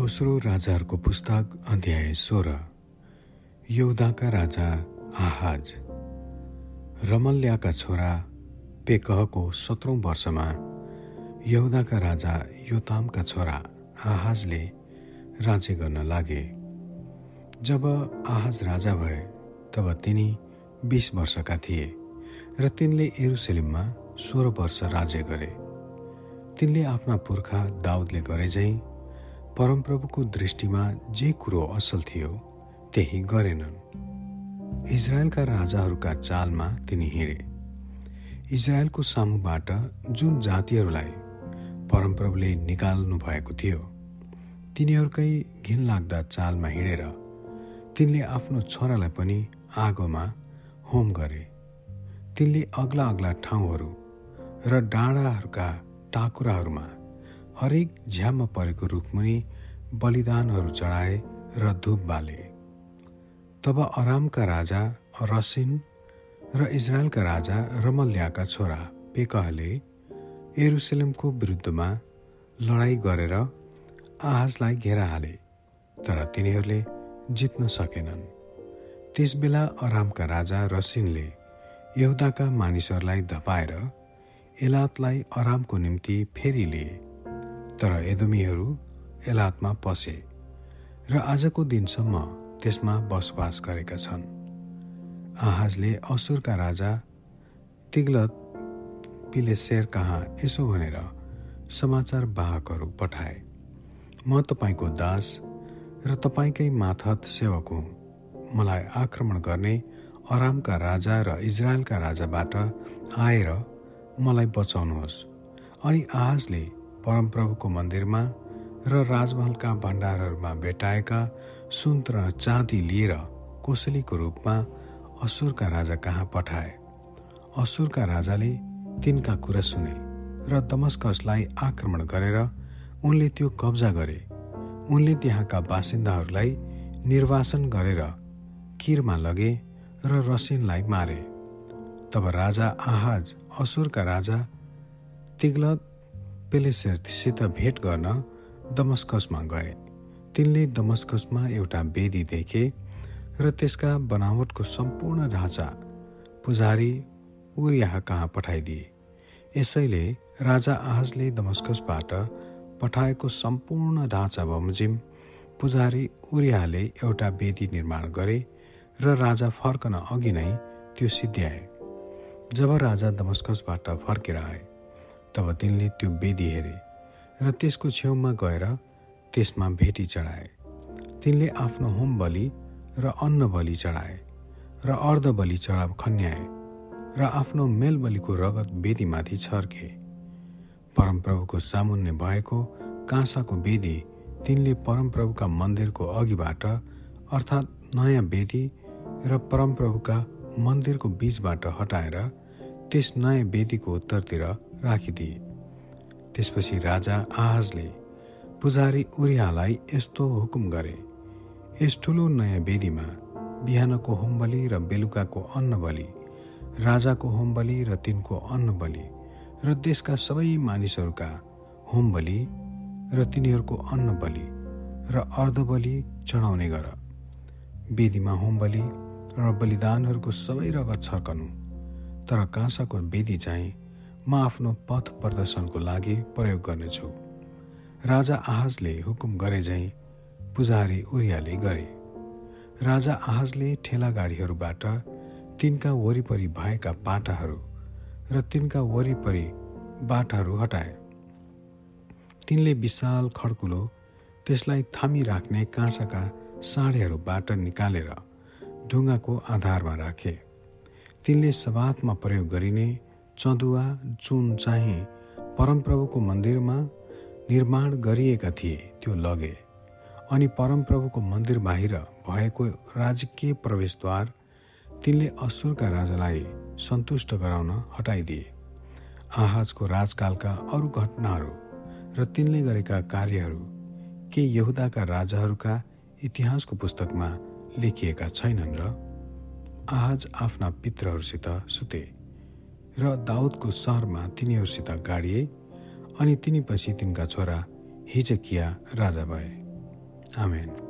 दोस्रो राजाहरूको पुस्तक अध्याय सोह्र। यौदाका राजा आहाज। रमल्याका छोरा पेकहको सत्रौँ वर्षमा यहुदाका राजा योतामका छोरा आहाजले राज्य गर्न लागे। जब आहाज राजा भए तब तिनी बिस वर्षका थिए र तिनले एरुसलिममा सोह्र वर्ष राज्य गरे। तिनले आफ्ना पुर्खा दाउदले गरे झैँ परमप्रभुको दृष्टिमा जे कुरो असल थियो त्यही गरेनन्। इजरायलका राजाहरूका चालमा तिनी हिँडे। इजरायलको सामुबाट जुन जातिहरूलाई परमप्रभुले निकाल्नु भएको थियो तिनीहरूकै घिनलाग्दा चालमा हिँडेर तिनले आफ्नो छोरालाई पनि आगोमा होम गरे। तिनले अग्ला अग्ला ठाउँहरू र डाँडाहरूका टाकुराहरूमा हरेक झ्याममा परेको रुखमुनि बलिदानहरू चढाए र धुप बाले। तब अरामका राजा रसिन र इजरायलका राजा रमल्याका छोरा पेकहले एरुसलेमको विरुद्धमा लडाईँ गरेर आहाजलाई घेरा हाले तर तिनीहरूले जित्न सकेनन्। त्यसबेला अरामका राजा रसिनले यहुदाका मानिसहरूलाई धपाएर एलातलाई अरामको निम्ति फेरि लिए। तर एदोमीहरू एलातमा पसे र आजको दिनसम्म त्यसमा बसोबास गरेका छन्। आहाजले असुरका राजा तिग्लत पिलेसेर कहाँ यसो भनेर समाचार वाहकहरू पठाए। म तपाईँको दास र तपाईँकै माथत सेवक हुँ। मलाई आक्रमण गर्ने अरामका राजा र इजरायलका राजाबाट आएर मलाई बचाउनुहोस्। अनि आहाजले परमप्रभुको मन्दिरमा र राजमहलका भण्डारहरूमा भेटाएका सुन र चाँदी लिएर कोसलीको रूपमा असुरका राजा कहाँ पठाए। असुरका राजाले तिनका कुरा सुने र दमस्कसलाई आक्रमण गरेर उनले त्यो कब्जा गरे। उनले त्यहाँका बासिन्दाहरूलाई निर्वासन गरेर किरमा लगे र रसिनलाई मारे। तब राजा आहाज असुरका राजा तिग्लत पेलेसेरसित भेट गर्न दमस्कसमा गए। तिनले दमस्कसमा एउटा वेदी देखे र त्यसका बनावटको सम्पूर्ण ढाँचा पुजारी उरियाह कहाँ पठाइदिए। यसैले राजा आहजले दमस्कसबाट पठाएको सम्पूर्ण ढाँचा बमोजिम पुजारी उरियाले एउटा वेदी निर्माण गरे र राजा फर्कन अघि नै त्यो सिद्ध्याए। जब राजा दमस्कसबाट फर्केर आए तब तिनले त्यो वेदी हेरे र त्यसको छेउमा गएर त्यसमा भेटी चढाए। तिनले आफ्नो होम बलि र अन्न बलि चढाए र अर्ध बलि चढाव खन्याए र आफ्नो मेल बलिको रगत वेदीमाथि छर्के। परमप्रभुको सामुन्ने भएको काँसाको वेदी तिनले परमप्रभुका मन्दिरको अघिबाट अर्थात् नयाँ वेदी र परमप्रभुका मन्दिरको बीचबाट हटाएर त्यस नयाँ वेदीको उत्तरतिर राखिदिए। त्यसपछि राजा आहाजले पुजारी उरियालाई यस्तो हुकुम गरे। यस ठुलो नयाँ वेदीमा बिहानको होमबली र बेलुकाको अन्न बलि राजाको होमबली र तिनको अन्न बलि र देशका सबै मानिसहरूका होमबली र तिनीहरूको अन्न बलि र अर्धबलि चढाउने गर। वेदीमा होमबली र बलिदानहरूको सबै रगत छर्कनु। तर काँसाको वेदी चाहिँ म आफ्नो पथ प्रदर्शनको लागि प्रयोग गर्नेछु। राजा आहाजले हुकुम गरे झैँ पुजारी उरियाले गरे। राजा आहाजले ठेला गाडीहरूबाट तिनका वरिपरि भएका पाटाहरू र तिनका वरिपरि बाटाहरू हटाए। तिनले विशाल खड्कुलो त्यसलाई थामी राख्ने काँसाका साँडेहरूबाट निकालेर ढुङ्गाको आधारमा राखे। तिनले सवातमा प्रयोग गरिने चँदुवा जुन चाहिँ परमप्रभुको मन्दिरमा निर्माण गरिएका थिए त्यो लगे। अनि परमप्रभुको मन्दिर बाहिर भएको राजकीय प्रवेशद्वार तिनले असुरका राजालाई सन्तुष्ट गराउन हटाइदिए। आहाजको राजकालका अरू घटनाहरू र तिनले गरेका कार्यहरू के यहुदाका राजाहरूका इतिहासको पुस्तकमा लेखिएका छैनन् र आहाज आफ्ना पित्रहरूसित सुते। र दाउदको सहरमा तिनीहरूसित गाडिए अनि तिनीपछि तिनका छोरा हिजकिया राजा भए। आमेन।